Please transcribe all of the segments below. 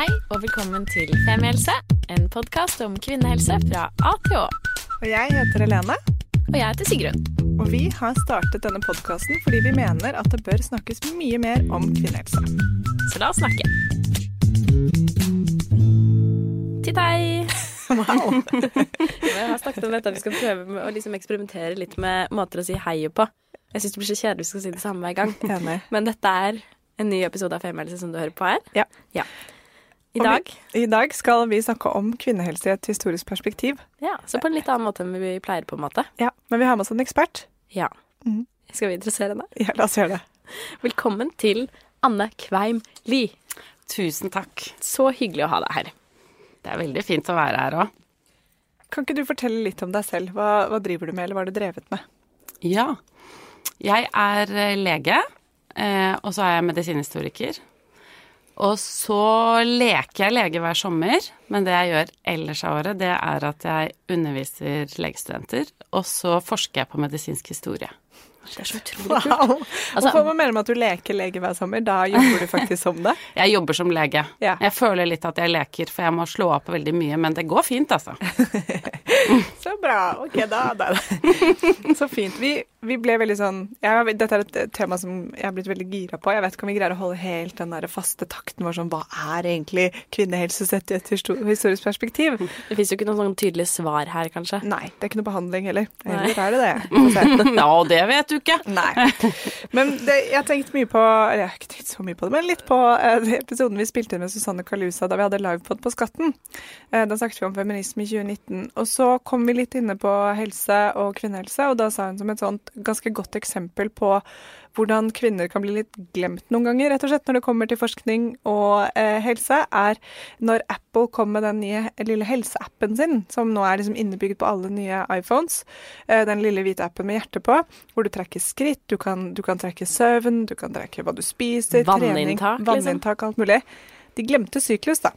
Hei og velkommen til Femihelse, en podkast om kvinnehelse fra A til Å. Og jeg heter Helene, Og jeg heter Sigrun. og vi har startet denne podkasten fordi vi mener at det bør snakkes mye mer om kvinnehelse. Så la oss snakke. Titt hei! Wow. Jeg har snakket om dette vi skal prøve med å liksom eksperimentere litt med måter å si hei på. Jeg syns det blir så kjedelig hvis vi skal si det samme hver gang. Men dette er en ny episode av Femihelse som du hører på her. Ja. ja. I dag? vi- I dag skal vi snakke om kvinnehelse i et historisk perspektiv. ja, så på en litt annen måte enn vi pleier, på en måte. Ja, Men vi har med oss en ekspert. Ja. Mm. Skal vi interessere henne? Ja, la oss gjøre det. Velkommen til Anne Kveim Lie. Tusen takk. Så hyggelig å ha deg her. Det er veldig fint å være her òg. Kan ikke du fortelle litt om deg selv? Hva, hva driver du med, eller hva har du drevet med? Ja. Jeg er eh, lege, eh, og så er jeg medisinhistoriker. Og så leker jeg lege hver sommer, men det jeg gjør ellers av året, det er at jeg underviser legestudenter, og så forsker jeg på medisinsk historie. Det er så utrolig kult. Wow. Altså- Hvorfor du med at du leker lege hver sommer? Da jobber du faktisk som det? Jeg jobber som lege. Ja. Jeg føler litt at jeg leker, for jeg må slå opp veldig mye, men det går fint, altså. Så bra. Ok, da. da. Så fint. Vi, vi ble veldig sånn ja, Dette er et tema som jeg har blitt veldig gira på. Jeg vet ikke om vi greier å holde helt den der faste takten vår sånn Hva er egentlig kvinnehelse sett i et historisk perspektiv? Det fins jo ikke noe sånn tydelig svar her, kanskje. Nei, det er ikke noe behandling heller. Eller er det det? Ja, se. Det vet du ikke. Nei. Men det, jeg har tenkt mye på Eller jeg har ikke tenkt så mye på det, men litt på eh, episoden vi spilte inn med Susanne Kalusa da vi hadde livepod på Skatten. Eh, da snakket vi om feminisme i 2019. Og så kom vi litt inne på helse og kvinnehelse, og da sa hun som et sånt ganske godt eksempel på hvordan kvinner kan bli litt glemt noen ganger, rett og slett, når det kommer til forskning og eh, helse, er når Apple kom med den nye lille helseappen sin, som nå er liksom innebygd på alle nye iPhones. Eh, den lille hvite appen med hjerte på, hvor du trekker skritt, du kan, du kan trekke søvn, du kan trekke hva du spiser, trening, Vanninntak, liksom. vanninntak, alt mulig. De glemte syklus, da.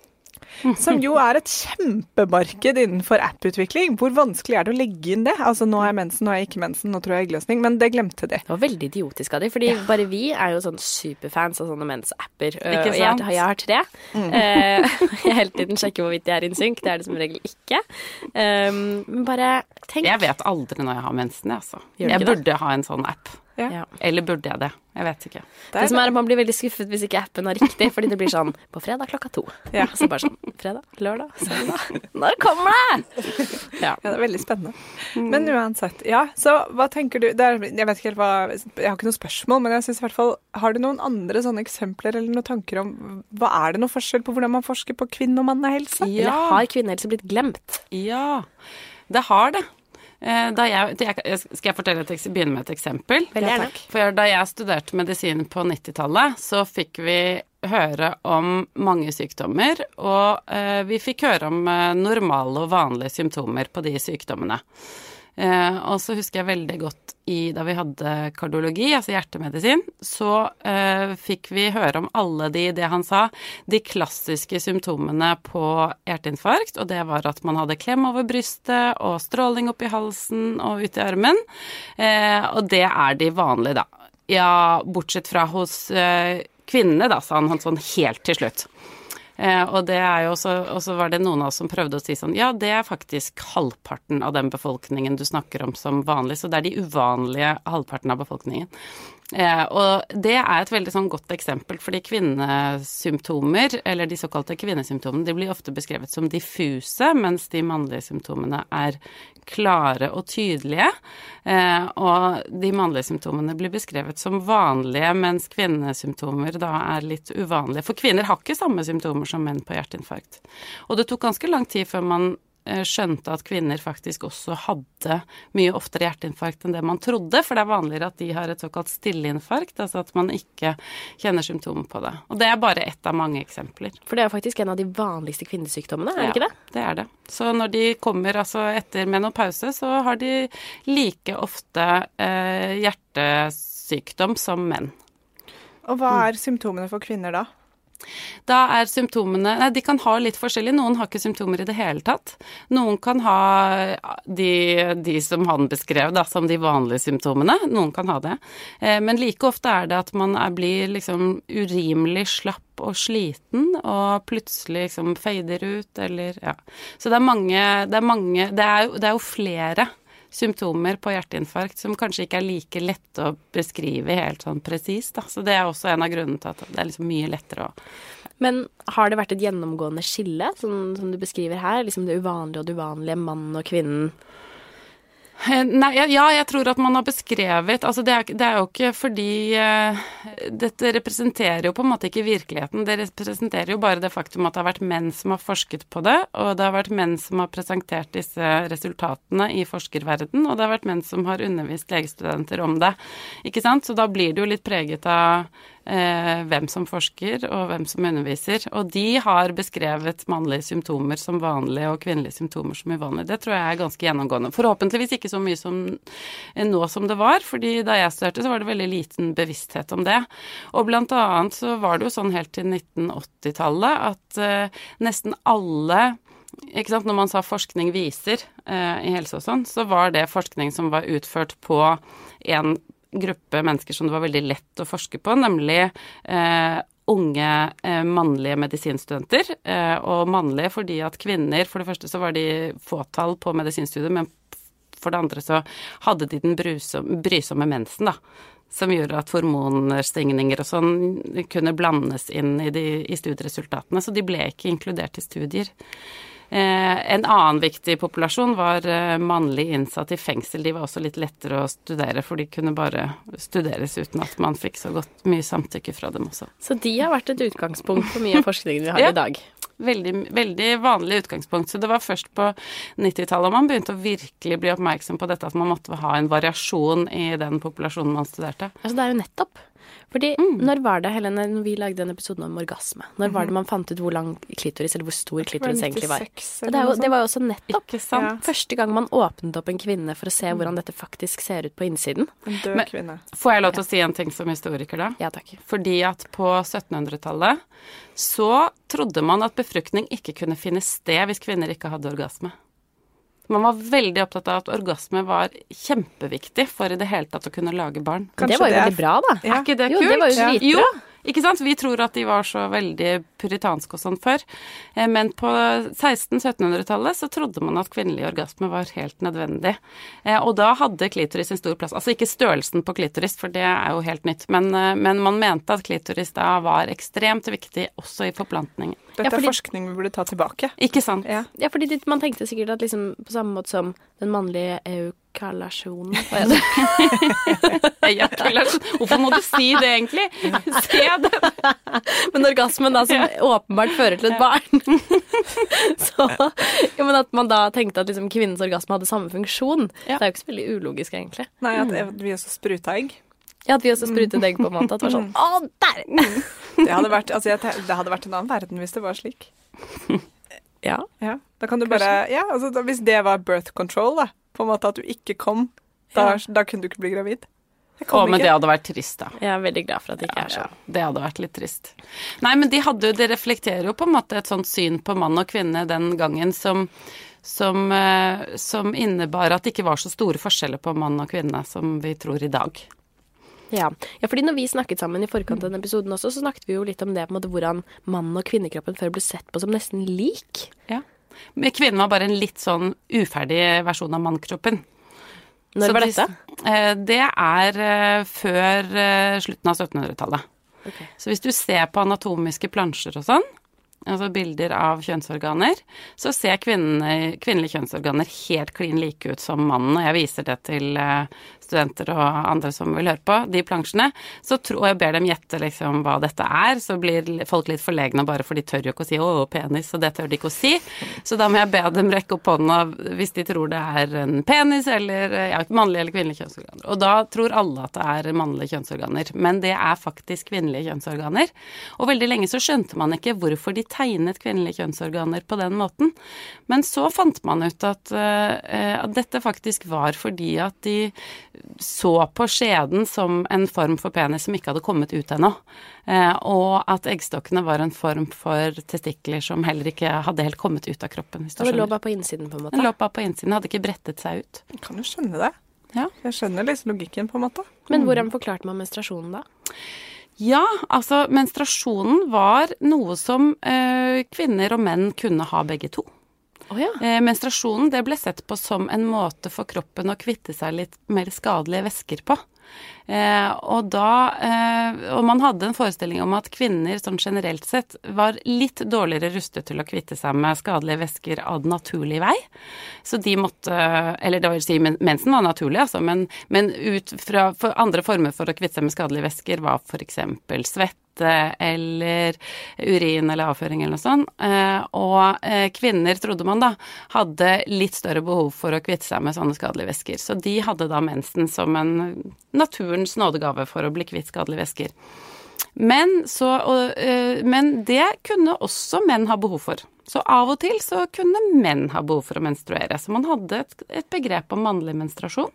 Som jo er et kjempemarked innenfor app-utvikling. Hvor vanskelig er det å legge inn det? Altså nå har jeg mensen, nå har jeg ikke mensen, nå tror jeg eggløsning. Men det glemte de. Det var veldig idiotisk av de, fordi bare vi er jo sånn superfans av sånne mens-apper. Ikke og Jeg, har- jeg har tre. Mm. jeg hele tiden sjekker hvorvidt de er in sync. Det er det som regel ikke. Um, men bare tenk Jeg vet aldri når jeg har mensen, jeg, altså. Jeg burde det? ha en sånn app. Ja. Ja. Eller burde jeg det? Jeg vet ikke. Det Det som er at Man blir veldig skuffet hvis ikke appen er riktig, fordi det blir sånn på fredag klokka to. Ja. Så bare sånn fredag, lørdag, søndag. Når kommer det?! Ja. Ja, det er veldig spennende. Men uansett, ja. Så hva tenker du det er, Jeg vet ikke helt hva Jeg har ikke noe spørsmål, men jeg synes i hvert fall Har du noen andre sånne eksempler eller noen tanker om Hva er det noe forskjell på hvordan man forsker på kvinne- og mannehelse? Eller har kvinnehelse blitt glemt? Ja, det har det. Eh, Da jeg, skal jeg fortelle et, begynne med et eksempel? Veldig Ja. For da jeg studerte medisin på 90-tallet, så fikk vi høre om mange sykdommer, og eh, vi fikk høre om eh, normale og vanlige symptomer på de sykdommene. Eh, og så husker jeg veldig godt i, da vi hadde kardiologi, altså hjertemedisin, så eh, fikk vi høre om alle de, det han sa, de klassiske symptomene på hjerteinfarkt, og det var at man hadde klem over brystet og stråling opp i halsen og ut i armen. Eh, og det er de vanlige, da. Ja, bortsett fra hos eh, kvinnene, da, sa han, sånn helt til slutt. Eh, og det er jo også, og så var det noen av oss som prøvde å si sånn Ja, det er faktisk halvparten av den befolkningen du snakker om som vanlig, så det er de uvanlige halvparten av befolkningen. Eh, og det er et veldig sånn godt eksempel, fordi kvinnesymptomer, eller de såkalte kvinnesymptomene, de blir ofte beskrevet som diffuse, mens de mannlige symptomene er klare og tydelige. Eh, og de mannlige symptomene blir beskrevet som vanlige, mens kvinnesymptomer da er litt uvanlige. For kvinner har ikke samme symptomer som menn på hjerteinfarkt. Og det tok ganske lang tid før man skjønte at kvinner faktisk også hadde mye oftere hjerteinfarkt enn det man trodde, for det er vanligere at de har et såkalt stilleinfarkt, altså at man ikke kjenner symptomer på det. Og det er bare ett av mange eksempler. For det er faktisk en av de vanligste kvinnesykdommene, er det Ja, ikke det? Det er det. Så når de kommer altså etter menopause, så har de like ofte eh, hjertesykdom som menn. Og hva er symptomene for kvinner da? Da er symptomene Nei, de kan ha litt forskjellig. Noen har ikke symptomer i det hele tatt. Noen kan ha de, de som han beskrev, da, som de vanlige symptomene. Noen kan ha det. Eh, men like ofte er det at man er, blir liksom urimelig slapp og sliten, og plutselig liksom fader ut, eller ja. Så det er mange Det er, mange, det er, det er jo flere symptomer på hjerteinfarkt som kanskje ikke er like lette å beskrive helt sånn presist. Så det er også en av grunnene til at det er liksom mye lettere å Men har det vært et gjennomgående skille, sånn som du beskriver her? Liksom det uvanlige og det uvanlige, mannen og kvinnen? Eh, nei, ja, jeg tror at man har beskrevet Altså, det er, det er jo ikke fordi uh, Dette representerer jo på en måte ikke virkeligheten. Det representerer jo bare det faktum at det har vært menn som har forsket på det, og det har vært menn som har presentert disse resultatene i forskerverden, og det har vært menn som har undervist legestudenter om det. Ikke sant? Så da blir det jo litt preget av hvem som forsker og hvem som underviser. Og de har beskrevet mannlige symptomer som vanlige og kvinnelige symptomer som uvanlige. Det tror jeg er ganske gjennomgående. Forhåpentligvis ikke så mye som eh, nå som det var, fordi da jeg studerte så var det veldig liten bevissthet om det. Og blant annet så var det jo sånn helt til 1980-tallet at eh, nesten alle ikke sant, Når man sa forskning viser eh, i helse og sånn, så var det forskning som var utført på en gruppe mennesker som det var veldig lett å forske på, nemlig eh, unge eh, mannlige medisinstudenter. Eh, og mannlige fordi at kvinner For det første så var de fåtall på medisinstudiet, men for det andre så hadde de den brysomme, brysomme mensen, da. Som gjorde at hormonstigninger og sånn kunne blandes inn i, de, i studieresultatene. Så de ble ikke inkludert i studier. Eh, en annen viktig populasjon var eh, mannlig innsatt i fengsel. De var også litt lettere å studere, for de kunne bare studeres uten at man fikk så godt mye samtykke fra dem også. Så de har vært et utgangspunkt for mye av forskningen vi har ja. i dag? Veldig, veldig, vanlig utgangspunkt. Så det var først på 90-tallet man begynte å virkelig bli oppmerksom på dette at man måtte ha en variasjon i den populasjonen man studerte. Altså det er jo nettopp. Fordi mm. når var det, Helene, når vi lagde den episoden om orgasme, når var det mhm. man fant ut hvor lang klitoris, eller hvor stor klitoris egentlig var? Det, jo, det, var jo også nettopp ja. første gang man åpnet opp en kvinne for å se mm. hvordan dette faktisk ser ut på innsiden. En død Men, kvinne. Får jeg lov til å si en ting som historiker, da? Ja, takk. Fordi at på 1700-tallet så trodde man at befruktning ikke kunne finne sted hvis kvinner ikke hadde orgasme. Man var veldig opptatt av at orgasme var kjempeviktig for i det hele tatt å kunne lage barn. Kanskje det var jo veldig bra, da. Ja. Er ikke det kult? Jo, det var jo dritbra. Ja. Ikke sant? Vi tror at de var så veldig puritanske og sånn før. Eh, men på 1600-1700-tallet så trodde man at kvinnelig orgasme var helt nødvendig. Eh, og da hadde klitoris en stor plass. Altså ikke størrelsen på klitoris, for det er jo helt nytt, men, eh, men man mente at klitoris da var ekstremt viktig også i forplantningen. Dette er forskning vi burde ta tilbake. Ikke sant. Ja, ja fordi man tenkte sikkert at liksom på samme måte som den mannlige eukalasjonen Ejakulasjon. Hvorfor må du si det, egentlig? Se det! men orgasmen, da, som ja. åpenbart fører til et barn. så ja, Men at man da tenkte at liksom, kvinnens orgasme hadde samme funksjon. Ja. Det er jo ikke så veldig ulogisk, egentlig. Nei, at vi også spruta egg. Ja, at vi også sprutet egg, på en måte. At det var sånn Å, der! det, hadde vært, altså, det hadde vært en annen verden hvis det var slik. Ja. ja. Da kan du bare Ja, altså, hvis det var birth control, da, på en måte at du ikke kom, da, ja. da kunne du ikke bli gravid. Å, men det hadde vært trist, da. Jeg er veldig glad for at det ikke ja, er sånn. Det hadde vært litt trist. Nei, men de hadde Det reflekterer jo på en måte et sånt syn på mann og kvinne den gangen som som, eh, som innebar at det ikke var så store forskjeller på mann og kvinne som vi tror i dag. Ja. ja, fordi når vi snakket sammen i forkant av den episoden også, så snakket vi jo litt om det på en måte hvordan mann- og kvinnekroppen før ble sett på som nesten lik. Ja. Kvinnen var bare en litt sånn uferdig versjon av mannkroppen. Når var dette? Eh, det er eh, før eh, slutten av 1700-tallet. Okay. Så hvis du ser på anatomiske plansjer og sånn, altså bilder av kjønnsorganer, så ser kvinne, kvinnelige kjønnsorganer helt klin like ut som mannen. Og jeg viser det til studenter og andre som vil høre på, de plansjene, så tro, og jeg ber dem gjette liksom hva dette er, så blir folk litt forlegne bare for de tør jo ikke å si 'å, penis', og det tør de ikke å si. Så da må jeg be dem rekke opp hånda hvis de tror det er en penis eller ja, mannlige eller kvinnelige kjønnsorganer. Og da tror alle at det er mannlige kjønnsorganer, men det er faktisk kvinnelige kjønnsorganer. Og veldig lenge så skjønte man ikke hvorfor de tegnet kvinnelige kjønnsorganer på den måten. Men så fant man ut at, uh, at dette faktisk var fordi at de så på skjeden som en form for penis som ikke hadde kommet ut ennå. Uh, og at eggstokkene var en form for testikler som heller ikke hadde helt kommet ut av kroppen. Og det lå bare på innsiden, på en måte? Det lå bare på innsiden, hadde ikke brettet seg ut. Jeg kan jo skjønne det. Ja. Jeg skjønner liksom logikken, på en måte. Men hvordan forklarte man menstruasjonen da? Ja, altså menstruasjonen var noe som eh, kvinner og menn kunne ha begge to. Oh, ja. eh, menstruasjonen det ble sett på som en måte for kroppen å kvitte seg litt mer skadelige væsker på. Eh, og da eh, Og man hadde en forestilling om at kvinner sånn generelt sett var litt dårligere rustet til å kvitte seg med skadelige væsker av den naturlige vei. Så de måtte Eller det vil si, mensen var naturlig, altså, men, men ut fra for andre former for å kvitte seg med skadelige væsker var f.eks. svett eller urin eller avføring eller noe sånt. Eh, og eh, kvinner, trodde man da, hadde litt større behov for å kvitte seg med sånne skadelige væsker. Så de hadde da mensen som en naturens nådegave for å bli kvitt skadelige væsker. Men, så, og, eh, men det kunne også menn ha behov for. Så av og til så kunne menn ha behov for å menstruere. Så man hadde et, et begrep om mannlig menstruasjon.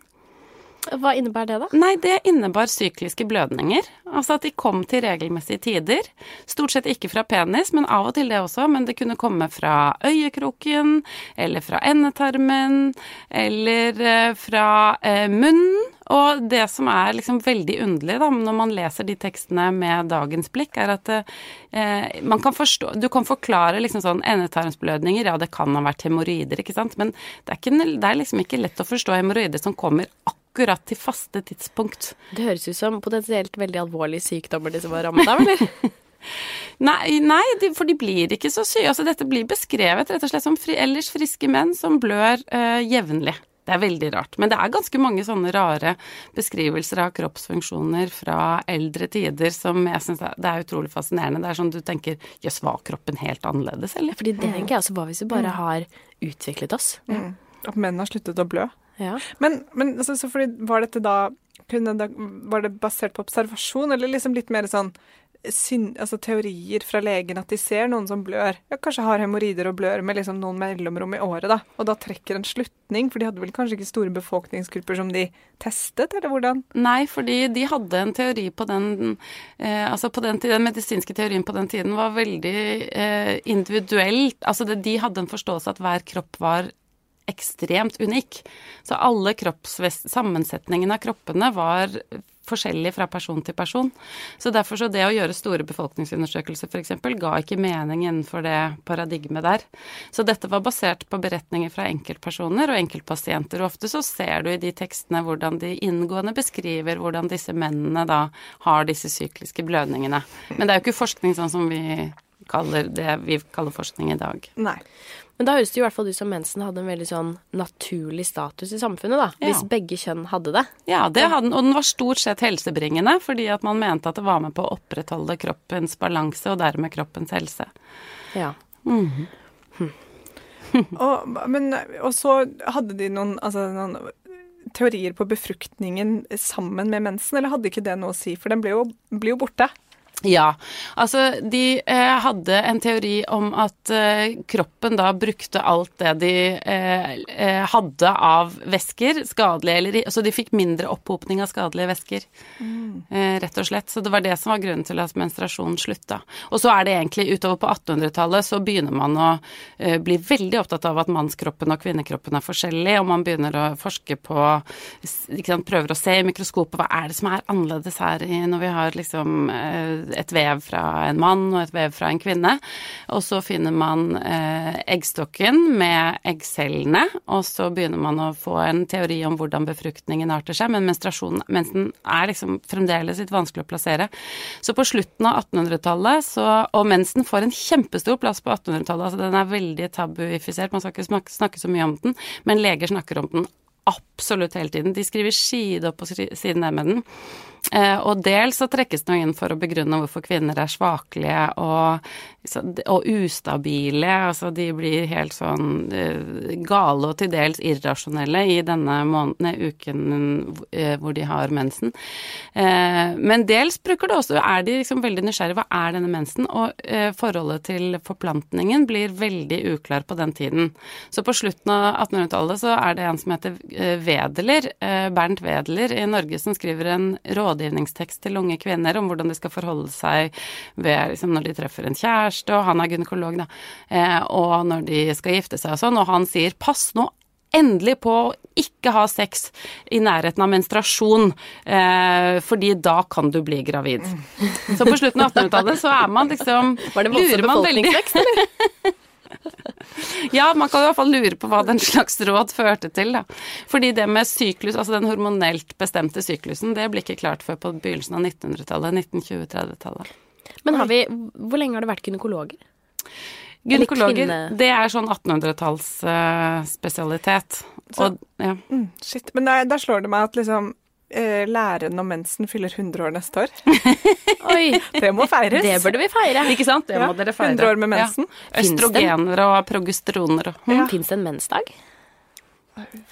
Hva innebar det, da? Nei, det innebar sykliske blødninger. Altså at de kom til regelmessige tider. Stort sett ikke fra penis, men av og til det også. Men det kunne komme fra øyekroken, eller fra endetarmen, eller eh, fra eh, munnen. Og det som er liksom veldig underlig da, når man leser de tekstene med dagens blikk, er at eh, man kan forstå Du kan forklare liksom sånn endetarmsblødninger, ja det kan ha vært hemoroider, ikke sant, men det er, ikke, det er liksom ikke lett å forstå hemoroider som kommer akkurat akkurat til faste tidspunkt. Det høres ut som potensielt veldig alvorlige sykdommer de som var rammet av, eller? nei, nei, for de blir ikke så syke. Altså, dette blir beskrevet rett og slett som fri, ellers friske menn som blør uh, jevnlig. Det er veldig rart. Men det er ganske mange sånne rare beskrivelser av kroppsfunksjoner fra eldre tider som jeg syns er, er, utrolig fascinerende. Det er sånn du tenker jøss, var kroppen helt annerledes, eller? Fordi det tenker jeg også, hva hvis vi bare mm. har utviklet oss? Mm. At menn har sluttet å blø? Ja. Men, men altså, var dette da, det, Var det basert på observasjon, eller liksom litt mer sånn syn, altså teorier fra legen at de ser noen som blør, ja, kanskje har hemoroider og blør med liksom noen mellomrom i året, da, og da trekker en slutning, for de hadde vel kanskje ikke store befolkningsgrupper som de testet, eller hvordan? Nei, fordi de hadde en teori på den eh, Altså på den, den medisinske teorien på den tiden var veldig eh, individuelt. Altså det, de hadde en forståelse at hver kropp var ekstremt unik. Så alle sammensetningen av kroppene var forskjellig fra person til person. Så derfor så det å gjøre store befolkningsundersøkelser f.eks. ga ikke mening innenfor det paradigmet der. Så dette var basert på beretninger fra enkeltpersoner og enkeltpasienter. Og ofte så ser du i de tekstene hvordan de inngående beskriver hvordan disse mennene da har disse sykliske blødningene. Men det er jo ikke forskning sånn som vi kaller det vi kaller forskning i dag. Nei. Men da høres det jo i hvert fall ut som mensen hadde en veldig sånn naturlig status i samfunnet, da. Ja. Hvis begge kjønn hadde det. Ja, det hadde den. Og den var stort sett helsebringende, fordi at man mente at det var med på å opprettholde kroppens balanse, og dermed kroppens helse. Ja. Mm -hmm. hm. og, men, og så hadde de noen, altså, noen teorier på befruktningen sammen med mensen, eller hadde ikke det noe å si? For den ble jo, blir jo borte. Ja. Altså, de eh, hadde en teori om at eh, kroppen da brukte alt det de eh, eh hadde av væsker, skadelige eller Så de fikk mindre opphopning av skadelige væsker, mm. Eh, rett og slett. Så det var det som var grunnen til at menstruasjonen slutta. Og så er det egentlig utover på 1800-tallet så begynner man å eh, bli veldig opptatt av at mannskroppen og kvinnekroppen er forskjellig, og man begynner å forske på sant, Prøver å se i mikroskopet hva er det som er annerledes her når vi har liksom et vev fra en mann og et vev fra en kvinne. Og så finner man eh, eggstokken med eggcellene, og så begynner man å få en teori om hvordan befruktningen arter seg, men menstruasjonen mensen er liksom fremdeles litt vanskelig å plassere. Så på slutten av 1800-tallet så Og mensen får en kjempestor plass på 1800-tallet, altså den er veldig tabuifisert, man skal ikke snakke så mye om den, men leger snakker om den absolutt hele tiden. De skriver side opp og side ned med den. Eh, og dels så trekkes det inn for å begrunne hvorfor kvinner er svakelige og, og ustabile. Altså de blir helt sånn eh, gale og til dels irrasjonelle i denne måneden, uken eh, hvor de har mensen. Men dels bruker det også, er de liksom veldig nysgjerrige. Hva er denne mensen? Og forholdet til forplantningen blir veldig uklar på den tiden. Så på slutten av 1800-tallet så er det en som heter Wedeler, Bernt Wedeler i Norge, som skriver en råd rådgivningstekst til unge kvinner om hvordan de skal forholde seg ved, liksom, når de treffer en kjæreste, og han er gynekolog, da, eh, og når de skal gifte seg og sånn, og han sier pass nå endelig på å ikke ha sex i nærheten av menstruasjon, eh, fordi da kan du bli gravid. Så på slutten av 1800-tallet så er man liksom Var det masse befolkningsvekst, eller? ja, man kan i hvert fall lure på hva den slags råd førte til, da. Fordi det med syklus, altså den hormonelt bestemte syklusen, det blir ikke klart før på begynnelsen av 1900-tallet, 1920-30-tallet. Men har vi Hvor lenge har det vært gynekologer? Gynekologer, det er sånn 1800-talls uh, spesialitet. Så, og, ja. Mm, shit. Men da slår det meg at liksom eh, læren om mensen fyller 100 år neste år. Oi! Det må feires. Det burde vi feire. Ikke sant? Det må dere feire. 100 år med mensen. Ja. Østrogener og progesteroner og ja. Fins det en mensdag?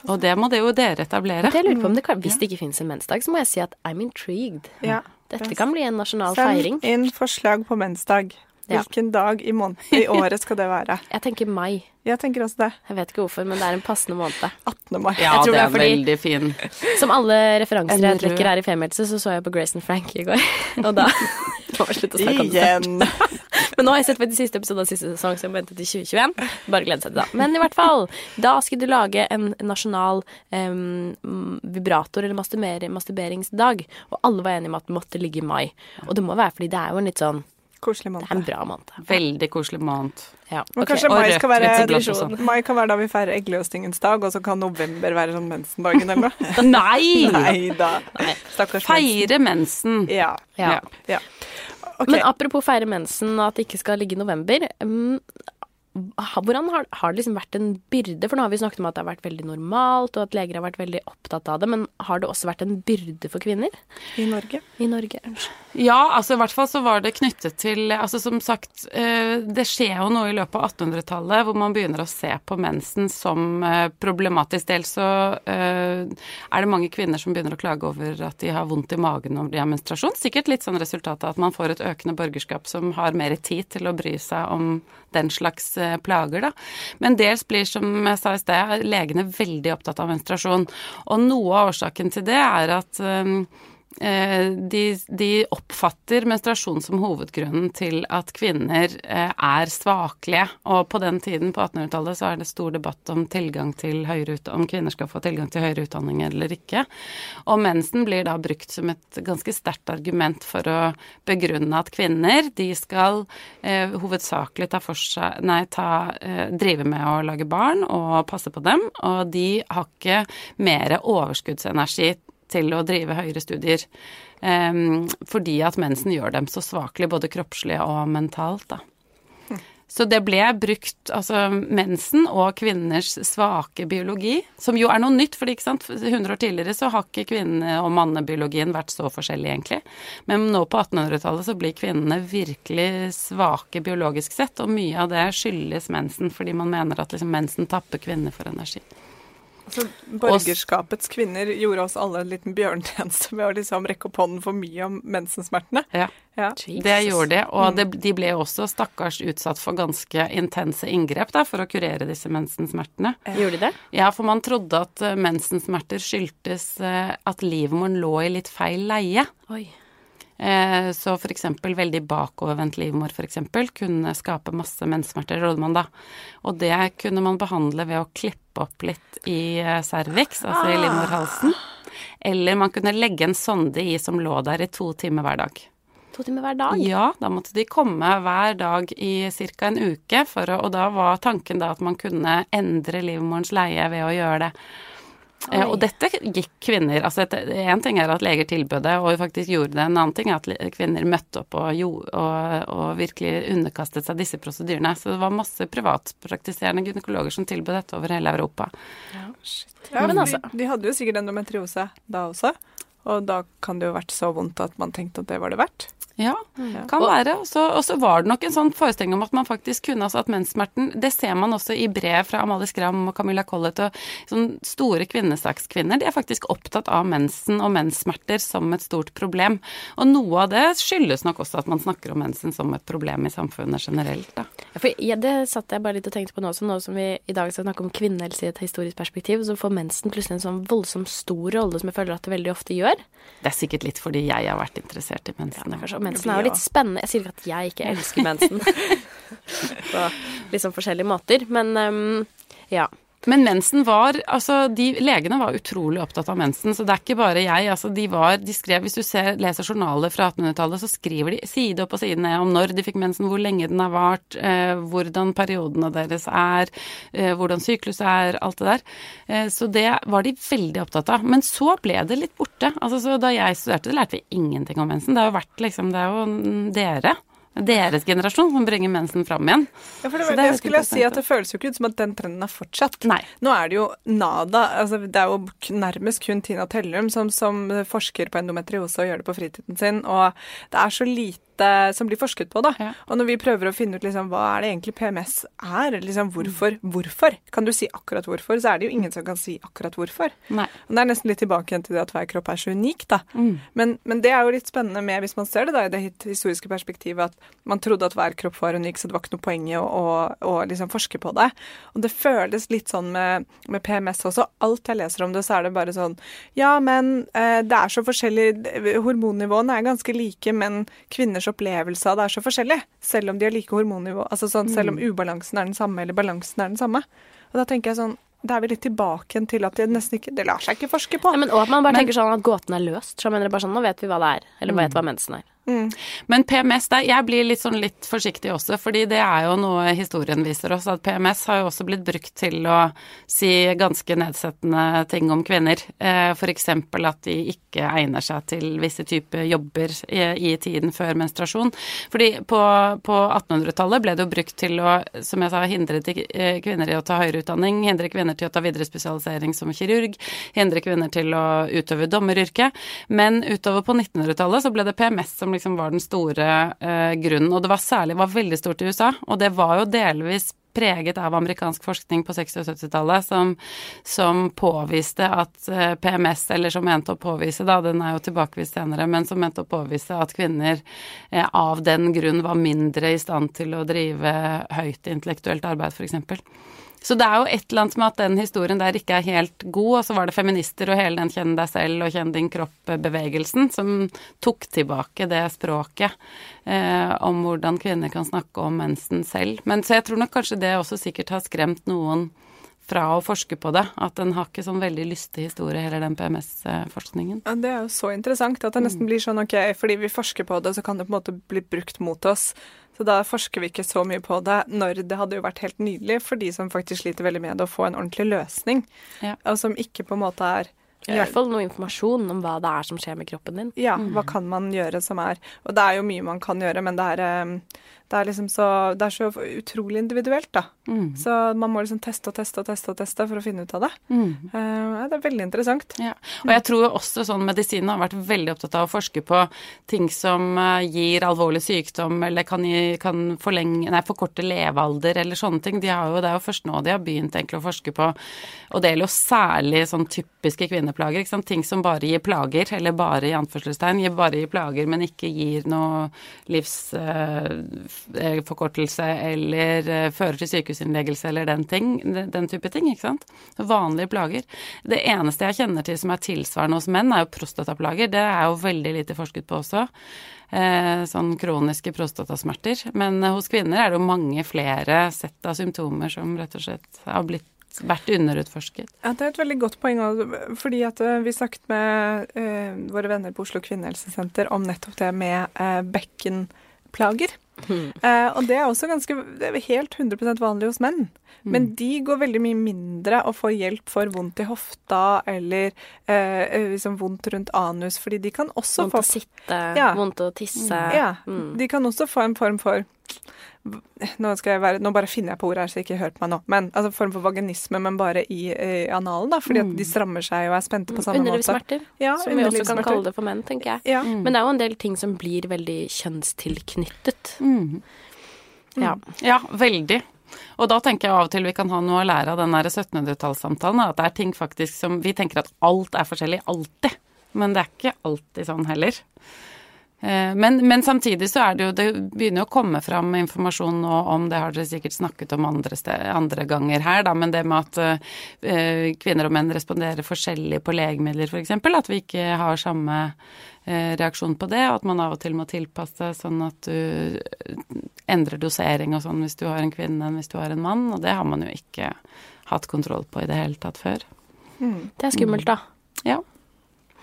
Og det må det jo dere etablere. Det lurer på om det kan, Hvis det ikke fins en mensdag, så må jeg si at I'm intrigued. Ja. Dette kan bli en nasjonal Send feiring. Send inn forslag på mensdag. Hvilken dag i, i, året skal det være? Jeg tenker mai. Jeg tenker også det. Jeg vet ikke hvorfor, men det er en passende måned. 18. mai. Ja, det er, det er fordi, veldig fin. Som alle referanser jeg trekker her i Femihelse, så så jeg på Grace and Frank i går. Og da var det slutt å snakke. Igjen. men nå har jeg sett faktisk siste episode av siste sesong, så jeg må vente til 2021. Bare glede seg til da. Men i hvert fall, da skulle du lage en nasjonal um, vibrator- eller masturberingsdag. Og alle var enige om at det måtte ligge i mai. Og det må være fordi det er jo en litt sånn Koselig måned. Det er en bra måned. Veldig koselig måned. Ja. Men okay. kanskje mai skal være Mai kan være da vi feirer eggløsningens dag, og så kan november være sånn mensendagen eller noe. Nei! Nei da. Stakkars Feire mensen. Ja. ja. ja. Okay. Men apropos feire mensen og at det ikke skal ligge i november. Um, hvordan har, har, det liksom vært en byrde? For nå har vi snakket om at det har vært veldig normalt, og at leger har vært veldig opptatt av det. Men har det også vært en byrde for kvinner? I Norge. I Norge, Ja, altså i hvert fall så var det knyttet til Altså som sagt, eh, det skjer jo noe i løpet av 1800-tallet hvor man begynner å se på mensen som eh, problematisk. Dels så eh, er det mange kvinner som begynner å klage over at de har vondt i magen når de har menstruasjon. Sikkert litt sånn resultat av at man får et økende borgerskap som har mer tid til å bry seg om den slags plager, da. Men dels blir, som jeg sa i sted, legene veldig opptatt av menstruasjon. Og noe av årsaken til det er at um, Eh, de, de, oppfatter menstruasjon som hovedgrunnen til at kvinner eh, er svakelige. Og på den tiden, på 1800-tallet, så er det stor debatt om, til høyere om kvinner skal få tilgang til høyere utdanning eller ikke. Og mensen blir da brukt som et ganske sterkt argument for å begrunne at kvinner, de skal eh, hovedsakelig ta for seg Nei, ta, eh, drive med å lage barn og passe på dem, og de har ikke mer overskuddsenergi til å drive høyere studier. Um, fordi at mensen gjør dem så svakelige, både kroppslig og mentalt, da. Så det ble brukt, altså mensen og kvinners svake biologi, som jo er noe nytt, sant, 100 år tidligere så har ikke kvinne- og mannebiologien vært så forskjellig, egentlig. Men nå på 1800-tallet så blir kvinnene virkelig svake biologisk sett, og mye av det skyldes mensen, fordi man mener at liksom mensen tapper kvinner for energi. Altså, borgerskapets kvinner gjorde oss alle en liten bjørntjeneste med å liksom rekke opp hånden for mye om mensensmertene. Ja, ja. det gjorde de. Og mm. det, de ble også stakkars utsatt for ganske intense inngrep da, for å kurere disse mensensmertene. Gjorde de det? Ja, for man trodde at uh, mensensmerter skyldtes uh, at livmoren lå i litt feil leie. Oi. Eh, så f.eks. veldig bakovervendt livmor f.eks. kunne skape masse menssmerter, trodde man da. Og det kunne man behandle ved å klippe opp litt i eh, cervix, altså i livmorhalsen. Eller man kunne legge en sonde i som lå der i to timer hver dag. To timer hver dag? Ja, da måtte de komme hver dag i ca. en uke, å, og da var tanken da at man kunne endre livmorens leie ved å gjøre det. Oi. Og dette gikk kvinner altså En ting er at leger tilbød det og faktisk gjorde det, en annen ting er at kvinner møtte opp og, og, og, virkelig underkastet seg disse prosedyrene. Så det var masse privatpraktiserende gynekologer som tilbød dette over hele Europa. Ja, shit. Ja, men altså. de, de hadde jo sikkert endometriose da også. Og da kan det jo ha vært så vondt at man tenkte at det var det verdt. Ja, kan være. Og så var det nok en sånn forestilling om at man faktisk kunne altså at menssmerten Det ser man også i brev fra Amalie Skram og Camilla Collett og sånne store kvinnesakskvinner. De er faktisk opptatt av mensen og menssmerter som et stort problem. Og noe av det skyldes nok også at man snakker om mensen som et problem i samfunnet generelt, da. Ja, for ja, det satt jeg bare litt og tenkte på nå også, nå som vi i dag skal snakke om kvinnehelse i et historisk perspektiv, så får mensen plutselig en sånn voldsomt stor rolle som jeg føler at det veldig ofte gjør. Det er sikkert litt fordi jeg har vært interessert i mensen. Ja, mensen er jo litt spennende. Jeg sier ikke at jeg ikke elsker mensen. På liksom forskjellige måter. Men um, ja. Men mensen var Altså, de legene var utrolig opptatt av mensen, så det er ikke bare jeg. Altså, de var De skrev Hvis du ser, leser journaler fra 1800-tallet, så skriver de side opp og side ned om når de fikk mensen, hvor lenge den har vart, eh, hvordan periodene deres er, eh, hvordan syklus er, alt det der. Eh, så det var de veldig opptatt av. Men så ble det litt borte. Altså, så da jeg studerte, lærte vi ingenting om mensen. Det har jo vært liksom Det er jo dere deres generasjon som bringer mensen fram igjen. Ja, for det, det, jeg skulle si at det føles jo ikke ut som at den trenden har fortsatt. Nei. Nå er det jo nada. Altså, det er jo nærmest kun Tina Tellum som, som forsker på endometriose og gjør det på fritiden sin. Og det er så lite dette som blir forsket på. da. Ja. Og når vi prøver å finne ut liksom, hva er det egentlig PMS er, liksom, hvorfor, hvorfor, kan du si akkurat hvorfor, så er det jo ingen som kan si akkurat hvorfor. Nei. Og Det er nesten litt tilbake igjen til det at hver kropp er så unik. da. Mm. Men, men, det er jo litt spennende med, hvis man ser det da i det historiske perspektivet, at man trodde at hver kropp var unik, så det var ikke noe poeng i å, å, å liksom forske på det. Og det føles litt sånn med, med, PMS også. Alt jeg leser om det, så er det bare sånn Ja, men eh, det er så forskjellig Hormonnivåene er ganske like, men kvinners opplevelse av det er så forskjellig. Selv om de har like hormonnivå. Altså sånn, selv om mm. ubalansen er den samme, eller balansen er den samme. Og da tenker jeg sånn da er vi litt tilbake til at det nesten ikke Det lar seg ikke forske på. Ja, men, og at man bare men, tenker sånn at gåten er løst. Så mener det bare sånn Nå vet vi hva det er. Eller mm. vet hva mensen er. Mm. Men PMS der, Jeg blir litt sånn litt forsiktig også, fordi det er jo noe historien viser oss. At PMS har jo også blitt brukt til å si ganske nedsettende ting om kvinner. Eh, F.eks. at de ikke egner seg til visse typer jobber i, i tiden før menstruasjon. Fordi på, på 1800-tallet ble det jo brukt til å, som jeg sa, hindre eh, kvinner i å ta høyere utdanning, hindre kvinner til å ta videre spesialisering som kirurg, hindre kvinner til å utøve dommeryrket. Men utover på 1900-tallet så ble det PMS som liksom var den store eh, grunnen. Og det var særlig var veldig stort i USA, og det var jo delvis preget av amerikansk forskning på 60- og 70-tallet som, som, påviste at eh, PMS, eller som mente å påvise, da, den er jo tilbakevist senere, men som mente å påvise at kvinner eh, av den grunn var mindre i stand til å drive høyt intellektuelt arbeid, f.eks. Så det er jo et eller annet med at den historien der ikke er helt god, og så var det feminister og hele den kjenn deg selv og kjenn din kropp-bevegelsen som tok tilbake det språket eh, om hvordan kvinner kan snakke om mensen selv. Men så jeg tror nok kanskje det også sikkert har skremt noen fra å forske på det. At den har ikke sånn veldig lystig historie, heller den PMS-forskningen. Ja, Det er jo så interessant at det nesten blir sånn ok, fordi vi forsker på det, så kan det på en måte bli brukt mot oss. Så da forsker vi ikke så mye på det, når det hadde jo vært helt nydelig for de som faktisk sliter veldig med det, å få en ordentlig løsning, ja. og som ikke på en måte er i hvert fall noe informasjon om hva det er som skjer med kroppen din. Ja, hva kan man gjøre som er Og det er jo mye man kan gjøre, men det er eh, det er liksom så, det er så utrolig individuelt, da. Mm. Så man må liksom teste og teste og teste og teste for å finne ut av det. Mm. Uh, det er veldig interessant. Ja. Og jeg tror også sånn medisinen har vært veldig opptatt av å forske på ting som uh, gir alvorlig sykdom eller kan, gi, kan forlenge, nei, forkorte levealder eller sånne ting. De jo, det er jo først nå de har begynt egentlig å forske på, og det gjelder jo særlig sånn typiske kvinneplager. Ting som bare gir plager, eller bare i anførselstegn, gir bare gir plager, men ikke gir noe livs... Uh, forkortelse eller uh, fører til sykehusinnleggelse eller den, ting, den type ting. ikke sant? Vanlige plager. Det eneste jeg kjenner til som er tilsvarende hos menn, er jo prostataplager. Det er jo veldig lite forsket på også. Eh, sånn kroniske prostatasmerter. Men eh, hos kvinner er det jo mange flere sett av symptomer som rett og slett har blitt vært underutforsket. Ja, Det er et veldig godt poeng. fordi at Vi snakket med uh, våre venner på Oslo kvinnehelsesenter om nettopp det med uh, bekkenplager. Mm. Uh, og det er også ganske det er helt 100% vanlig hos menn. Mm. Men de går veldig mye mindre og får hjelp for vondt i hofta eller uh, liksom vondt rundt anus, fordi de kan også vondt få Vondt å sitte, ja. vondt å tisse. Ja. Mm. De kan også få en form for nå, være, nå, bare finner jeg på ordet her, så jeg ikke hør på meg nå. Men altså form for vaginisme, men bare i, i analen, da. Fordi mm. at de strammer seg og er spente på samme måte. Underlivssmerter, ja, som vi også kan kalle det for menn, tenker jeg. Ja. Mm. Men det er jo en del ting som blir veldig kjønnstilknyttet. Mm. Ja. ja, veldig. Og da tenker jeg av og til vi kan ha noe å lære av den 1700-tallssamtalen. At det er ting faktisk som Vi tenker at alt er forskjellig alltid. Men det er ikke alltid sånn heller. Eh, men, men, samtidig så er det jo Det begynner å komme fram informasjon nå om Det har dere sikkert snakket om andre, sted, andre ganger her, da, men det med at uh, kvinner og menn responderer forskjellig på legemidler, f.eks. At vi ikke har samme uh, reaksjon på det, og at man av og til må tilpasse sånn at du endrer dosering og sånn hvis du har en kvinne enn hvis du har en mann, og det har man jo ikke hatt kontroll på i det hele tatt før. Mm. Det er skummelt, da. Ja.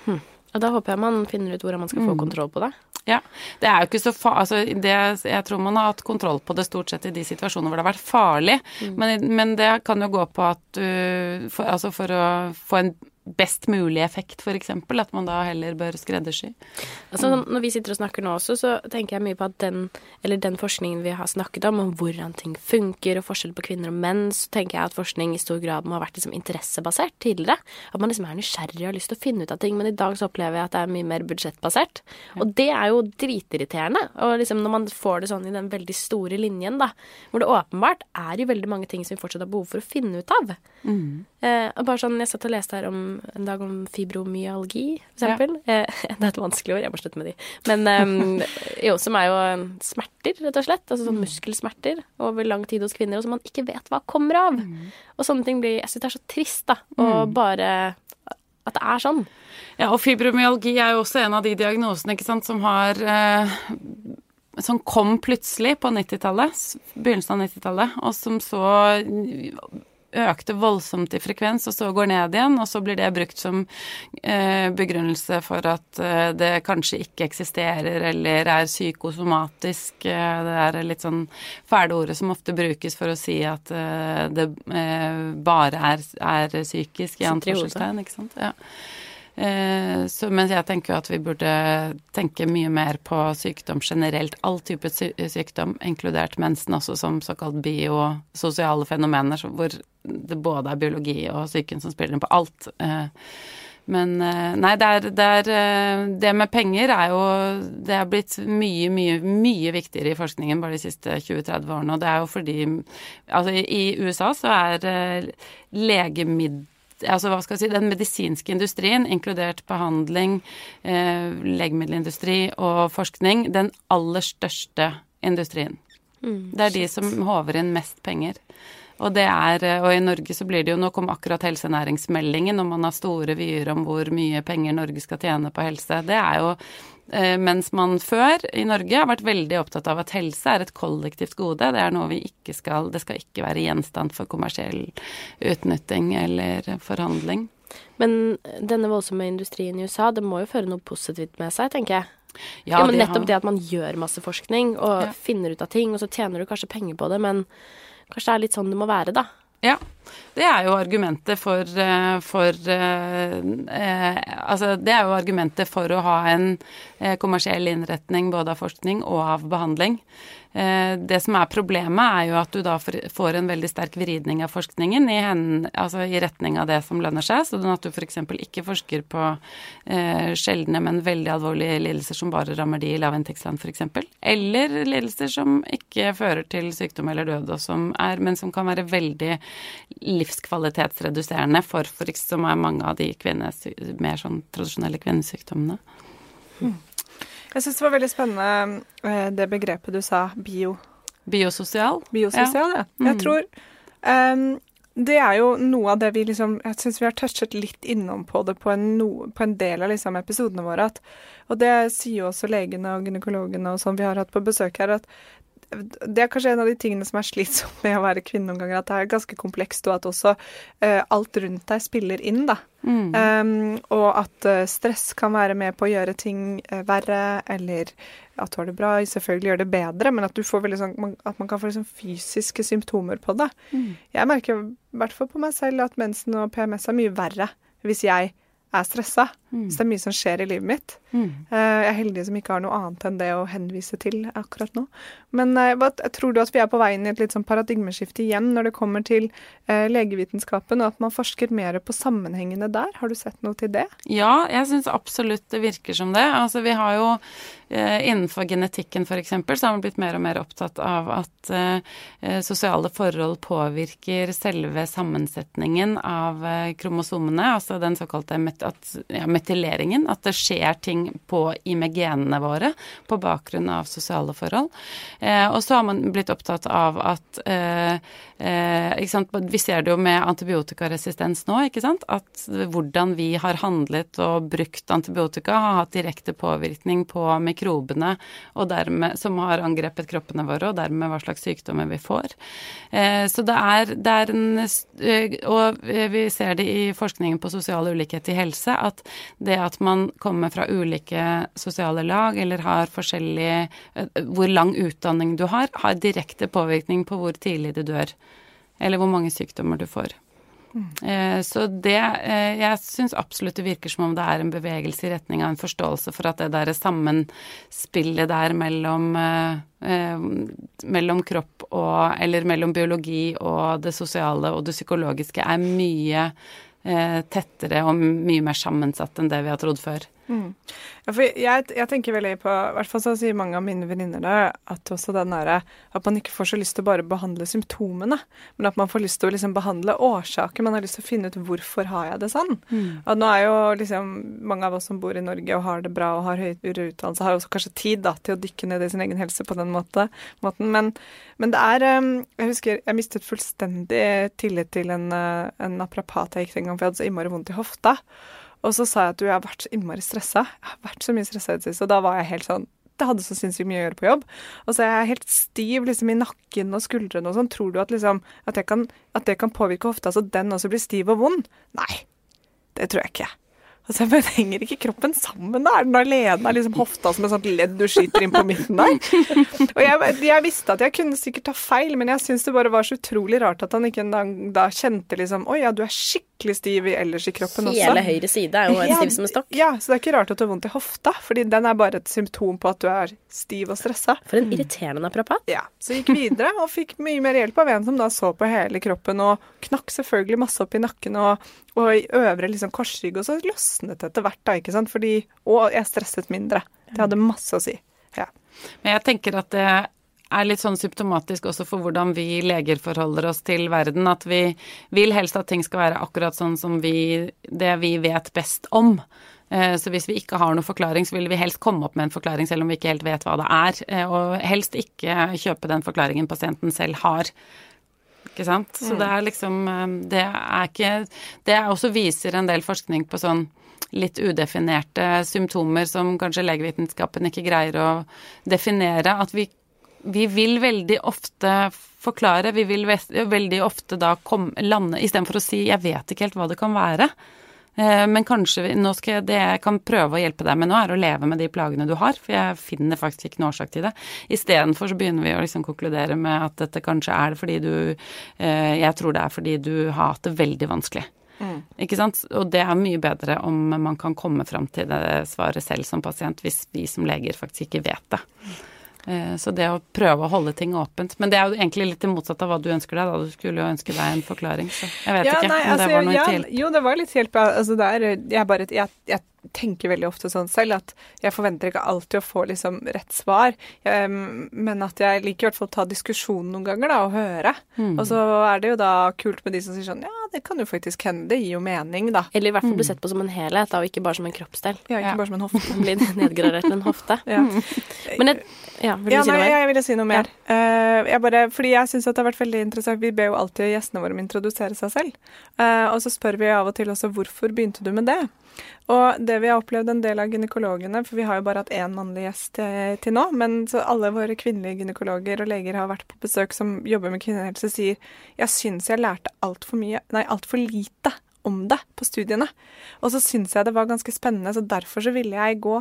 Hm. Og da håper jeg man finner ut hvordan man skal få mm. kontroll på det. Ja. Det er jo ikke så fa altså det, Jeg tror man har hatt kontroll på det stort sett i de situasjonene hvor det har vært farlig, mm. men, men, det kan jo gå på at du for, Altså for å få en best mulig effekt, f.eks. At man da heller bør skreddersy. Altså, når vi sitter og snakker nå også, så tenker jeg mye på at den, eller den forskningen vi har snakket om, om hvordan ting funker og forskjell på kvinner og menn, så tenker jeg at forskning i stor grad må ha vært liksom interessebasert tidligere. At man liksom er nysgjerrig og har lyst til å finne ut av ting. Men i dag så opplever jeg at det er mye mer budsjettbasert. Og det er jo dritirriterende. Og liksom når man får det sånn i den veldig store linjen, da, hvor det åpenbart er jo veldig mange ting som vi fortsatt har behov for å finne ut av. Mm. Eh, bare sånn, Jeg satt og leste her om, en dag om fibromyalgi, for eksempel. Ja. Eh, det er et vanskelig ord, jeg må slutte med de. Men eh, jo, som er jo smerter, rett og slett. Altså sånn mm. muskelsmerter over lang tid hos kvinner, og som man ikke vet hva kommer av. Mm. Og sånne ting blir Jeg syns det er så trist, da. Og mm. bare at det er sånn. Ja, og fibromyalgi er jo også en av de diagnosene ikke sant, som har eh, som kom plutselig på 90-tallet, begynnelsen av 90-tallet, og som så økte voldsomt i frekvens, og så går ned igjen, og så blir det brukt som eh, begrunnelse for at eh, det kanskje ikke eksisterer eller er psykosomatisk. Eh, det er litt sånn fæle ordet som ofte brukes for å si at det bare er, er psykisk, i anførselstegn, ikke sant. Ja. Eh, så, men jeg tenker jo at vi burde tenke mye mer på sykdom generelt. All type sykdom, inkludert mensen også som såkalt biososiale fenomener, hvor det både er biologi og psyken som spiller inn på alt. Eh, men eh, nei, det, er, det, er, det med penger er jo Det er blitt mye, mye, mye viktigere i forskningen bare de siste 20-30 årene. Og det er jo fordi Altså, i USA så er legemiddel altså hva skal jeg si, den medisinske industrien, inkludert behandling, eh, legemiddelindustri og forskning, den aller største industrien. Mm, det er de som håver inn mest penger. Og det er, eh, og i Norge så blir det jo Nå kom akkurat helsenæringsmeldingen, og man har store vyer om hvor mye penger Norge skal tjene på helse. Det er jo mens man før i Norge har vært veldig opptatt av at helse er et kollektivt gode. Det er noe vi ikke skal Det skal ikke være gjenstand for kommersiell utnytting eller forhandling. Men denne voldsomme industrien i USA, det må jo føre noe positivt med seg, tenker jeg. Ja, ja men nettopp har... det at man gjør masse forskning og ja. finner ut av ting, og så tjener du kanskje penger på det, men kanskje det er litt sånn det må være, da. Ja. Det er jo argumentet for, eh, for eh, eh, Altså, det er jo argumentet for å ha en eh, kommersiell innretning både av forskning og av behandling. Eh, det som er problemet, er jo at du da får en veldig sterk vridning av forskningen i, hen, altså i retning av det som lønner seg, sånn at du f.eks. ikke forsker på eh, sjeldne, men veldig alvorlige lidelser som bare rammer de i lavinntektsland, f.eks. Eller lidelser som ikke fører til sykdom eller død, som er, men som kan være veldig livskvalitetsreduserende for f.eks. som er mange av de kvinnes, mer sånn tradisjonelle kvinnesykdommene. Mm. Jeg syns det var veldig spennende eh, det begrepet du sa, bio. Biososial? Biososial, ja. ja. Mm. Jeg tror um, det er jo noe av det vi liksom Jeg syns vi har touchet litt innom på det på en, no, på en del av liksom episodene våre. At, og det sier jo også legene og gynekologene og sånn vi har hatt på besøk her, at det er kanskje en av de tingene som er slitsomt med å være kvinne noen ganger, at det er ganske komplekst, og at også uh, alt rundt deg spiller inn, da. Mm. Um, og at uh, stress kan være med på å gjøre ting uh, verre, eller at du har det bra, selvfølgelig gjør det bedre, men at, du får sånn, man, at man kan få liksom fysiske symptomer på det. Mm. Jeg merker i hvert fall på meg selv at mensen og PMS er mye verre hvis jeg er stressa. Mm. Så det er mye som skjer i livet mitt. Mm. Eh, jeg er heldig som ikke har noe annet enn det å henvise til akkurat nå. Men eh, tror du at vi er på vei inn i et litt sånn paradigmeskifte igjen når det kommer til eh, legevitenskapen, og at man forsker mer på sammenhengene der? Har du sett noe til det? Ja, jeg syns absolutt det virker som det. Altså vi har jo innenfor genetikken f.eks. så har man blitt mer og mer opptatt av at eh, eh, sosiale forhold påvirker selve sammensetningen av kromosomene, altså den såkalte met at, ja, metyleringen. At det skjer ting på, i med genene våre på bakgrunn av sosiale forhold. og så har man blitt opptatt av at Vi ser det jo med antibiotikaresistens nå, ikke sant. At hvordan vi har handlet og brukt antibiotika har hatt direkte påvirkning på mikrofoner mikrobene dermed, som har angrepet kroppene våre, og dermed hva slags sykdommer vi får. Eh, så det er, det er en eh, Og vi ser det i forskningen på sosial ulikhet i helse, at det at man kommer fra ulike sosiale lag eller har forskjellig eh, Hvor lang utdanning du har, har direkte påvirkning på hvor tidlig du dør. Eller hvor mange sykdommer du får. Eh, så det eh, Jeg syns absolutt det virker som om det er en bevegelse i retning av en forståelse for at det der sammenspillet der mellom eh, mellom kropp og Eller mellom biologi og det sosiale og det psykologiske er mye tettere og mye mer sammensatt enn det vi har trodd før. Mm. Ja, for jeg, jeg, tenker veldig på I hvert fall så sier mange av mine venninner det, at også den derre At man ikke får så lyst til å bare behandle symptomene, men at man får lyst til å liksom behandle årsaker. Man har lyst til å finne ut hvorfor har jeg det sånn. Mm. Og nå er jo liksom mange av oss som bor i Norge og har det bra og har høyere utdannelse, har jo også kanskje tid da, til å dykke ned i sin egen helse på den måte, måten. Men, men, det er Jeg husker jeg mistet fullstendig tillit til en, eh, en naprapat jeg gikk en gang, for jeg hadde så innmari vondt i hofta. Og så sa jeg at du, jeg har vært så innmari stressa. Jeg har vært så mye stressa i det siste. Og da var jeg helt sånn Det hadde så sinnssykt mye å gjøre på jobb. Og så er jeg helt stiv liksom i nakken og skuldrene og sånn. Tror du at liksom at, kan, at det kan påvirke hofta så den også blir stiv og vond? Nei. Det tror jeg ikke. Altså, men Henger ikke kroppen sammen? da? Er den alene? Er liksom hofta som et sånt ledd du skyter inn på midten der? Og jeg, jeg, visste at jeg kunne sikkert ta feil, men jeg syns det bare var så utrolig rart at han ikke da, da kjente liksom Oi, ja, du er skikkelig stiv ellers i kroppen også. Hele høyre side er jo helt stiv som en stokk. Ja, så det er ikke rart at du har vondt i hofta, fordi den er bare et symptom på at du er stiv og stressa. For en irriterende naprapat. Ja. Så gikk videre og fikk mye mer hjelp av en som da så på hele kroppen og knakk selvfølgelig masse opp i nakken og og i øvre liksom, korsrygg, og så løsnet det etter hvert, da, ikke sant. Fordi, og jeg stresset mindre. Det hadde masse å si. Ja. Men jeg tenker at det er litt sånn symptomatisk også for hvordan vi leger forholder oss til verden. At vi vil helst at ting skal være akkurat sånn som vi, det vi vet best om. Eh, så hvis vi ikke har noen forklaring, så vil vi helst komme opp med en forklaring selv om vi ikke helt vet hva det er. Eh, og helst ikke kjøpe den forklaringen pasienten selv har. Ikke sant. Så mm. det er liksom eh, Det er ikke Det også viser en del forskning på sånn litt udefinerte symptomer som kanskje legevitenskapen ikke greier å definere. At vi, vi vil veldig ofte forklare, vi vil veldig ofte da komme, lande Istedenfor å si 'jeg vet ikke helt hva det kan være', Eh, men kanskje nå skal jeg, det jeg kan prøve å hjelpe deg med nå, er å leve med de plagene du har, for jeg finner faktisk ikke noen årsak til det. Istedenfor så begynner vi å liksom konkludere med at dette kanskje er det fordi du eh, Jeg tror det er fordi du har hatt det veldig vanskelig. Mm. Ikke sant? Og det er mye bedre om man kan komme fram til det svaret selv som pasient, hvis vi som leger faktisk ikke vet det. Eh, så det å prøve å holde ting åpent Men det er jo egentlig litt det motsatte av hva du ønsker deg, da. Du skulle jo ønske deg en forklaring, så jeg vet ja, ikke nei, om altså, det var noe ja, til. Jo, det var litt hjelp. Altså, det er, jeg bare jeg, jeg tenker veldig ofte sånn selv at jeg forventer ikke alltid å få liksom rett svar, jeg, men at jeg liker i hvert fall å ta diskusjonen noen ganger da, og høre. Mm. Og så er det jo da kult med de som sier sånn ja, det kan jo faktisk hende, det gir jo mening, da. Eller i hvert fall bli mm. sett på som en helhet, da, og ikke bare som en kroppsdel. Ja, ikke ja. bare som en hofte. Bli nedgradert til en hofte. ja. Men jeg, ja, vil du ja, si noe mer? Ja, jeg ville si noe mer. Uh, jeg bare, fordi jeg syns det har vært veldig interessant. Vi ber jo alltid gjestene våre om å introdusere seg selv. Uh, og så spør vi av og til også hvorfor begynte du med det? Og det vi har opplevd en del av gynekologene, for vi har jo bare hatt én mannlig gjest til, eh, til nå, men så alle våre kvinnelige gynekologer og leger har vært på besøk som jobber med kvinnehelse, sier jeg syns jeg lærte altfor mye, nei, altfor lite om det på studiene. Og så syns jeg det var ganske spennende, så derfor så ville jeg gå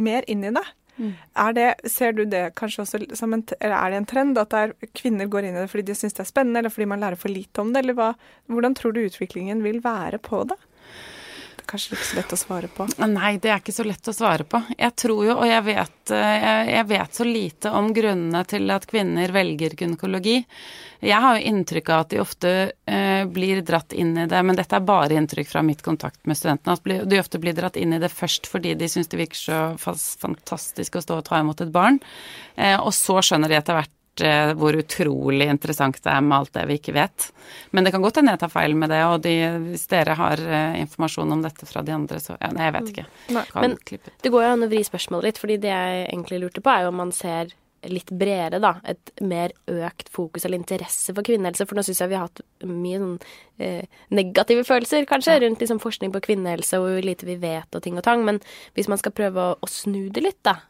mer inn i det. Mm. Det, ser du det kanskje også som en, eller er det en trend at er, kvinner går inn i det fordi de syns det er spennende, eller fordi man lærer for lite om det, eller hva, hvordan tror du utviklingen vil være på det? Kanskje ikke så lett å svare på? Nei, det er ikke så lett å svare på. Jeg tror jo, og jeg vet, eh, jeg vet så lite om grunnene til at kvinner velger gynekologi. Jeg har jo inntrykk av at de ofte eh, blir dratt inn i det, men dette er bare inntrykk fra mitt kontakt med studentene, at de ofte blir dratt inn i det først fordi de syns det virker så fantastisk å stå og ta imot et barn, eh, og så skjønner de etter hvert hvor utrolig interessant det er med alt det vi ikke vet. Men det kan godt hende jeg tar feil med det, og de, hvis dere har uh, informasjon om dette fra de andre, så ja, nei, jeg vet ikke. Mm. Men det går jo an å vri spørsmålet litt, fordi det jeg egentlig lurte på, er jo om man ser litt bredere, da. Et mer økt fokus eller interesse for kvinnehelse. For nå syns jeg vi har hatt mye sånn eh, negative følelser, kanskje, ja. rundt liksom forskning på kvinnehelse og hvor lite vi vet og ting og tang. Men hvis man skal prøve å, å snu det litt, da.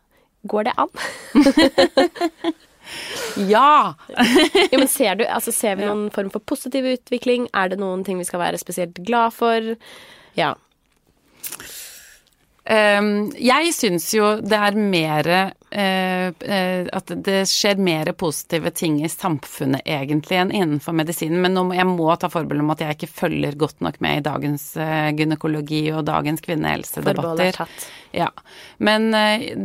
Går det an? Ja! ja men ser du, altså ser vi noen form for positiv utvikling? Er det noen ting vi skal være spesielt glad for? Ja. Um, jeg syns jo det er mer At det skjer mer positive ting i samfunnet egentlig enn innenfor medisinen. Men må, jeg må ta forbehold om at jeg ikke følger godt nok med i dagens uh, gynekologi og dagens kvinnehelsedebatter. Ja. Men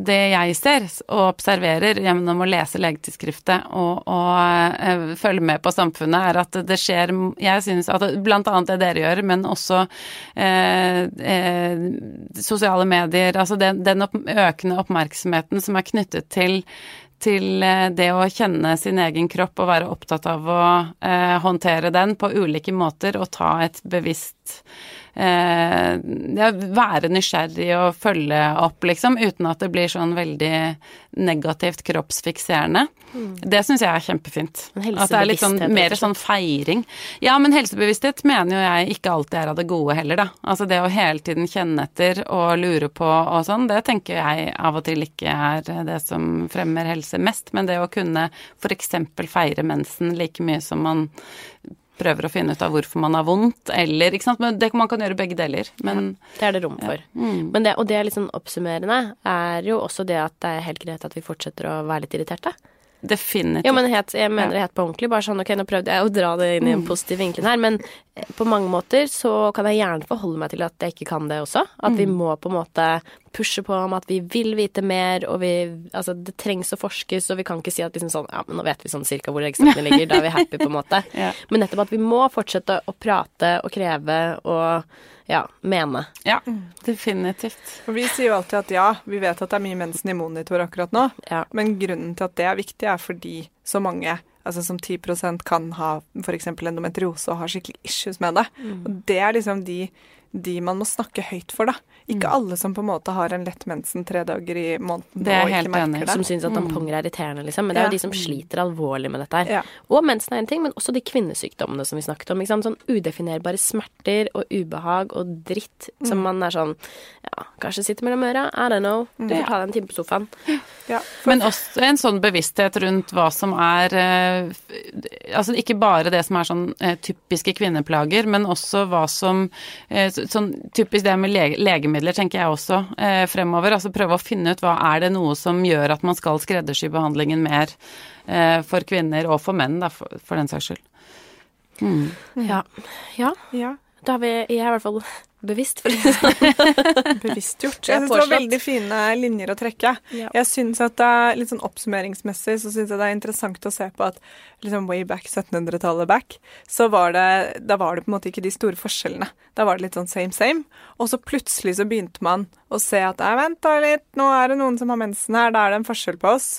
det jeg ser og observerer gjennom å lese legetidsskriftet og, og følge med på samfunnet, er at det skjer Jeg syns at blant annet det dere gjør, men også sosiale medier, altså den, den opp, økende oppmerksomheten som er knyttet til, til eh, det å kjenne sin egen kropp og være opptatt av å eh, håndtere den på ulike måter og ta et bevisst ja, være nysgjerrig og følge opp, liksom, uten at det blir sånn veldig negativt kroppsfikserende. Mm. Det syns jeg er kjempefint. At det er litt sånn, mer sånn feiring. Ja, men helsebevissthet mener jo jeg ikke alltid er av det gode heller, da. Altså det å hele tiden kjenne etter og lure på og sånn, det tenker jeg av og til ikke er det som fremmer helse mest. Men det å kunne f.eks. feire mensen like mye som man prøver å finne ut av hvorfor man har vondt, eller ikke sant. Men det, man kan gjøre begge deler. Men ja, Det er det rom for. Ja. Mm. Men det, og det er litt sånn oppsummerende, er jo også det at det er helt greit at vi fortsetter å være litt irriterte. Definitivt. Ja, men het, jeg mener det helt på ordentlig. Bare sånn, ok, nå prøvde jeg å dra det inn i en mm. positiv vinkel her, men eh, på mange måter så kan jeg gjerne forholde meg til at jeg ikke kan det også. At mm. vi må på en måte pushe på om at vi vil vite mer, og vi Altså, det trengs å forskes, og vi kan ikke si at liksom sånn Ja, men nå vet vi sånn cirka hvor legestokkene ligger, da er vi happy, på en måte. ja. Men nettopp at vi må fortsette å prate og kreve og ja, mene. Ja, definitivt. Og vi sier jo alltid at ja, vi vet at det er mye mensen i monitor akkurat nå, ja. men grunnen til at det er viktig, er fordi så mange altså som 10% kan ha f.eks. endometriose og har skikkelig issues med det. Mm. Og det er liksom de de man må snakke høyt for, da. Ikke mm. alle som på en måte har en lett mensen tre dager i måneden det er og ikke merker enig. det. Som syns at tamponger mm. er irriterende, liksom. Men det er jo de som sliter alvorlig med dette her. Ja. Og mensen er en ting, men også de kvinnesykdommene som vi snakket om. Sånn udefinerbare smerter og ubehag og dritt mm. som man er sånn Ja, kanskje sitter mellom øra. I don't know. Du får ta deg en time på sofaen. Ja, men også en sånn bevissthet rundt hva som er uh, Altså ikke bare det som er sånn uh, typiske kvinneplager, men også hva som uh, sånn typisk det med lege, legemidler, tenker jeg også eh, fremover. Altså prøve å finne ut hva er det noe som gjør at man skal skreddersy behandlingen mer eh, for kvinner og for menn, da, for, for den saks skyld. Mm. Ja. ja. ja. Da har vi Jeg i hvert fall bevisst, for å sånn. Bevisstgjort. Jeg syns det var veldig fine linjer å trekke. Ja. Jeg synes at det er Litt sånn oppsummeringsmessig så syns jeg det er interessant å se på at liksom way back 1700-tallet back, så var det Da var det på en måte ikke de store forskjellene. Da var det litt sånn same same. Og så plutselig så begynte man å se at nei, vent da litt, nå er det noen som har mensen her, da er det en forskjell på oss.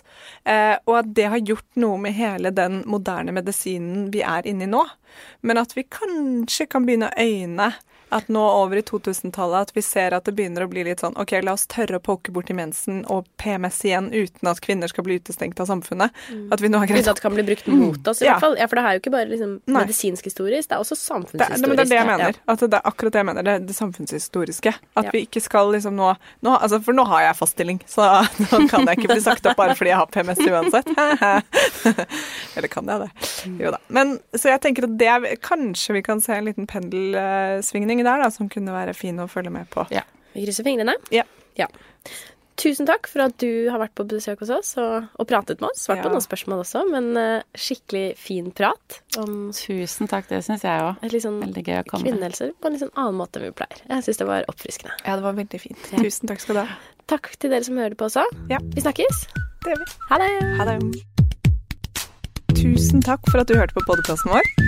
Eh, og at det har gjort noe med hele den moderne medisinen vi er inne i nå. Men at vi kanskje kan begynne å øyne at nå over i 2000-tallet at vi ser at det begynner å bli litt sånn OK, la oss tørre å poke bort i mensen og PMS igjen uten at kvinner skal bli utestengt av samfunnet. Mm. At vi nå har greit Uten at det kan bli brukt mot oss, i ja. hvert fall. Ja, for det er jo ikke bare liksom medisinsk historisk, det er også samfunnshistorisk. Det, det, er det jeg mener. Ja. At det er akkurat det jeg mener. Det, det samfunnshistoriske. At ja. vi ikke skal liksom nå, nå altså, For nå har jeg fast stilling, så nå kan jeg ikke bli sagt opp bare fordi jeg har PMS uansett. Eller kan jeg det? Mm. Jo da. Men så jeg tenker at det er, kanskje vi kan se en liten pendelsvingning der da, som kunne være fin å følge med på. Ja. Vi krysser fingrene. Ja. ja. tusen takk for at du har vært på besøk hos oss og, og pratet med oss. Svart på noen spørsmål også, men uh, skikkelig fin prat. Om tusen takk, det syns jeg òg. Sånn veldig gøy å komme. Kvinnehelse på en litt sånn annen måte enn vi pleier. Jeg syns det var oppfriskende. Ja, det var veldig fint. Ja. Tusen takk skal du ha. Takk til dere som hører på også. Ja. Vi snakkes. Det gjør vi. Ha det. Ha det. Tusen takk for at du hørte på podkasten vår.